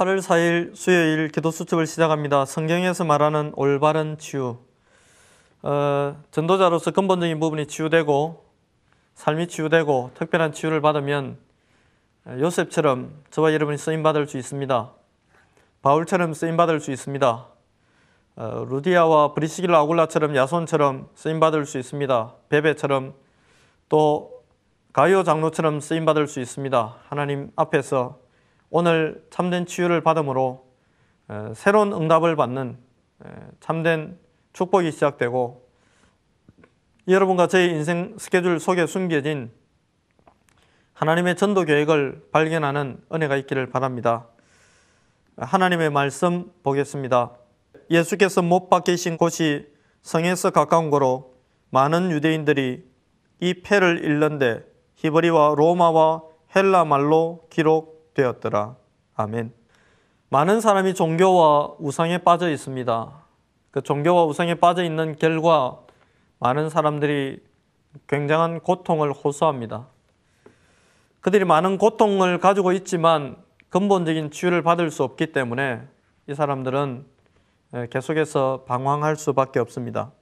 8월 4일 수요일 기도 수첩을 시작합니다. 성경에서 말하는 올바른 치유. 어, 전도자로서 근본적인 부분이 치유되고 삶이 치유되고 특별한 치유를 받으면 요셉처럼 저와 여러분이 쓰임 받을 수 있습니다. 바울처럼 쓰임 받을 수 있습니다. 어, 루디아와 브리시길라 아굴라처럼 야손처럼 쓰임 받을 수 있습니다. 베베처럼 또 가이오 장로처럼 쓰임 받을 수 있습니다. 하나님 앞에서 오늘 참된 치유를 받음으로 새로운 응답을 받는 참된 축복이 시작되고 여러분과 저의 인생 스케줄 속에 숨겨진 하나님의 전도 계획을 발견하는 은혜가 있기를 바랍니다. 하나님의 말씀 보겠습니다. 예수께서 못 박히신 곳이 성에서 가까운 거로 많은 유대인들이 이 패를 읽는데 히브리와 로마와 헬라 말로 기록 되었더라. 아멘. 많은 사람이 종교와 우상에 빠져 있습니다. 그 종교와 우상에 빠져 있는 결과 많은 사람들이 굉장한 고통을 호소합니다. 그들이 많은 고통을 가지고 있지만 근본적인 치유를 받을 수 없기 때문에 이 사람들은 계속해서 방황할 수밖에 없습니다.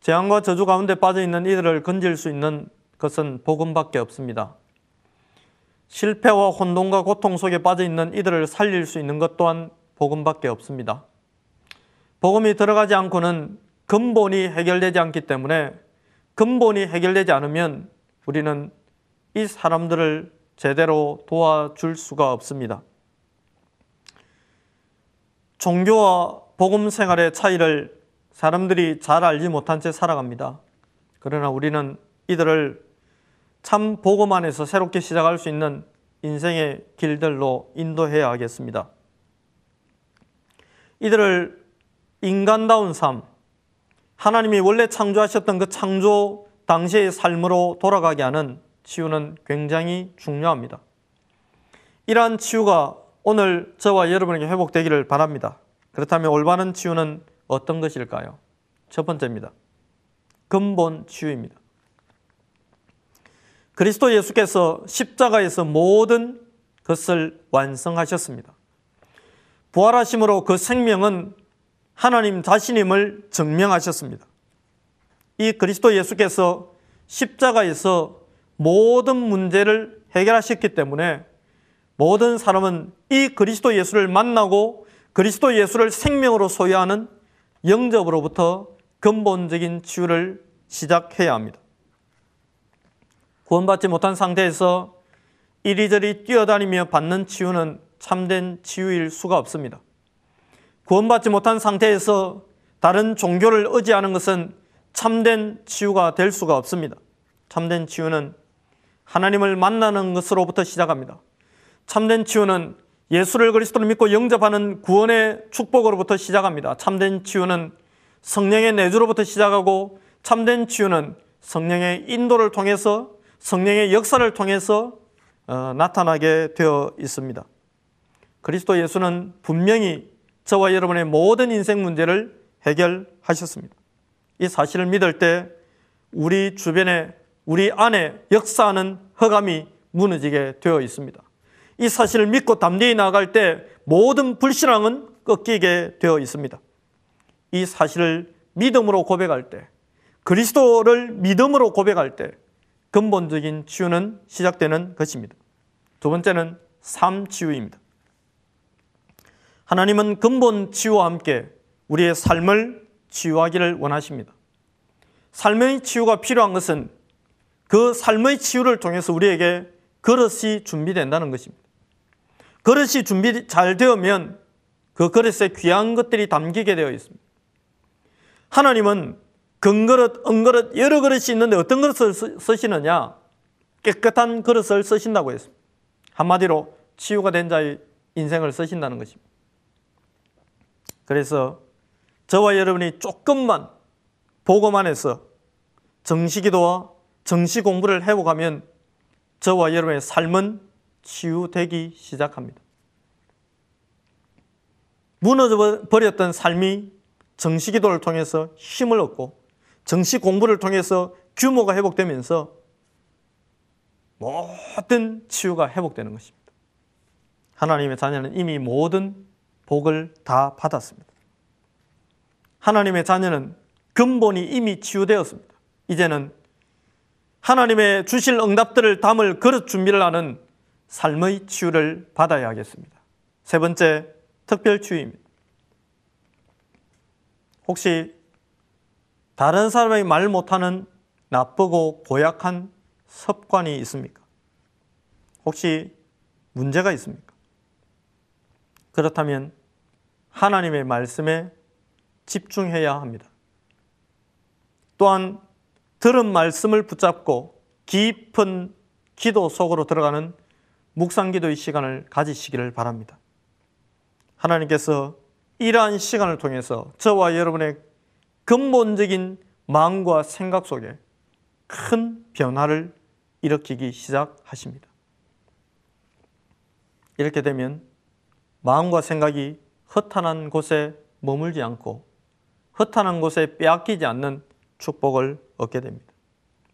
재앙과 저주 가운데 빠져 있는 이들을 건질 수 있는 것은 복음밖에 없습니다. 실패와 혼돈과 고통 속에 빠져 있는 이들을 살릴 수 있는 것 또한 복음밖에 없습니다. 복음이 들어가지 않고는 근본이 해결되지 않기 때문에 근본이 해결되지 않으면 우리는 이 사람들을 제대로 도와줄 수가 없습니다. 종교와 복음 생활의 차이를 사람들이 잘 알지 못한 채 살아갑니다. 그러나 우리는 이들을 참 복음 안에서 새롭게 시작할 수 있는 인생의 길들로 인도해야 하겠습니다. 이들을 인간다운 삶, 하나님이 원래 창조하셨던 그 창조 당시의 삶으로 돌아가게 하는 치유는 굉장히 중요합니다. 이러한 치유가 오늘 저와 여러분에게 회복되기를 바랍니다. 그렇다면 올바른 치유는 어떤 것일까요? 첫 번째입니다. 근본 치유입니다. 그리스도 예수께서 십자가에서 모든 것을 완성하셨습니다. 부활하심으로 그 생명은 하나님 자신임을 증명하셨습니다. 이 그리스도 예수께서 십자가에서 모든 문제를 해결하셨기 때문에 모든 사람은 이 그리스도 예수를 만나고 그리스도 예수를 생명으로 소유하는 영접으로부터 근본적인 치유를 시작해야 합니다. 구원받지 못한 상태에서 이리저리 뛰어다니며 받는 치유는 참된 치유일 수가 없습니다. 구원받지 못한 상태에서 다른 종교를 의지하는 것은 참된 치유가 될 수가 없습니다. 참된 치유는 하나님을 만나는 것으로부터 시작합니다. 참된 치유는 예수를 그리스도를 믿고 영접하는 구원의 축복으로부터 시작합니다. 참된 치유는 성령의 내주로부터 시작하고 참된 치유는 성령의 인도를 통해서 성령의 역사를 통해서 어, 나타나게 되어 있습니다. 그리스도 예수는 분명히 저와 여러분의 모든 인생 문제를 해결하셨습니다. 이 사실을 믿을 때 우리 주변에 우리 안에 역사하는 허감이 무너지게 되어 있습니다. 이 사실을 믿고 담대히 나아갈 때 모든 불신앙은 꺾이게 되어 있습니다. 이 사실을 믿음으로 고백할 때, 그리스도를 믿음으로 고백할 때, 근본적인 치유는 시작되는 것입니다. 두 번째는 삶 치유입니다. 하나님은 근본 치유와 함께 우리의 삶을 치유하기를 원하십니다. 삶의 치유가 필요한 것은 그 삶의 치유를 통해서 우리에게 그릇이 준비된다는 것입니다. 그릇이 준비 잘 되면 그 그릇에 귀한 것들이 담기게 되어 있습니다. 하나님은 금그릇, 은그릇 여러 그릇이 있는데 어떤 그릇을 쓰시느냐? 깨끗한 그릇을 쓰신다고 했습니다. 한마디로 치유가 된 자의 인생을 쓰신다는 것입니다. 그래서 저와 여러분이 조금만 보고만 해서 정시기도와 정시 공부를 해보가면 저와 여러분의 삶은 치유되기 시작합니다. 무너져 버렸던 삶이 정시기도를 통해서 힘을 얻고 정시 공부를 통해서 규모가 회복되면서 모든 치유가 회복되는 것입니다. 하나님의 자녀는 이미 모든 복을 다 받았습니다. 하나님의 자녀는 근본이 이미 치유되었습니다. 이제는 하나님의 주실 응답들을 담을 그릇 준비를 하는 삶의 치유를 받아야 하겠습니다. 세 번째, 특별 치유입니다. 혹시 다른 사람이 말 못하는 나쁘고 고약한 습관이 있습니까? 혹시 문제가 있습니까? 그렇다면 하나님의 말씀에 집중해야 합니다. 또한 들은 말씀을 붙잡고 깊은 기도 속으로 들어가는 묵상 기도의 시간을 가지시기를 바랍니다. 하나님께서 이러한 시간을 통해서 저와 여러분의 근본적인 마음과 생각 속에 큰 변화를 일으키기 시작하십니다. 이렇게 되면 마음과 생각이 허탄한 곳에 머물지 않고 허탄한 곳에 빼앗기지 않는 축복을 얻게 됩니다.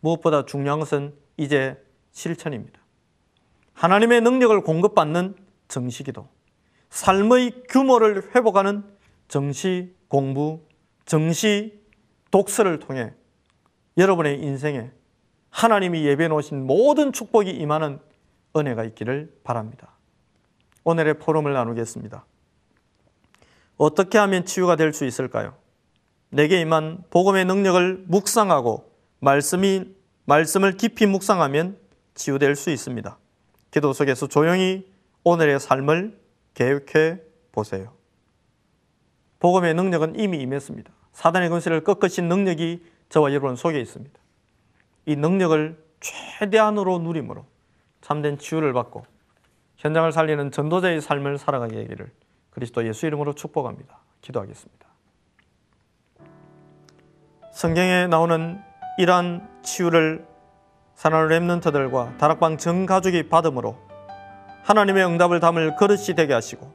무엇보다 중요한 것은 이제 실천입니다. 하나님의 능력을 공급받는 정시기도, 삶의 규모를 회복하는 정시 공부, 정시 독서를 통해 여러분의 인생에 하나님이 예배 놓으신 모든 축복이 임하는 은혜가 있기를 바랍니다. 오늘의 포럼을 나누겠습니다. 어떻게 하면 치유가 될 수 있을까요? 내게 임한 복음의 능력을 묵상하고 말씀이 말씀을 깊이 묵상하면 치유될 수 있습니다. 기도 속에서 조용히 오늘의 삶을 계획해 보세요. 복음의 능력은 이미 임했습니다. 사단의 권세를 꺾으신 능력이 저와 여러분 속에 있습니다. 이 능력을 최대한으로 누림으로 참된 치유를 받고 현장을 살리는 전도자의 삶을 살아가게 되기를 그리스도 예수 이름으로 축복합니다. 기도하겠습니다. 성경에 나오는 이러한 치유를 사나운 랩런트들과 다락방 전 가족이 받음으로 하나님의 응답을 담을 그릇이 되게 하시고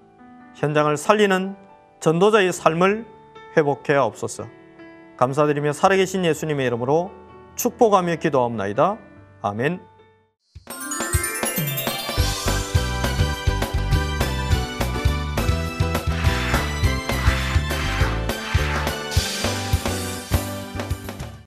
현장을 살리는 전도자의 삶을 회복해 없소서. 감사드리며 살아계신 예수님의 이름으로 축복하며 기도하옵나이다. 아멘.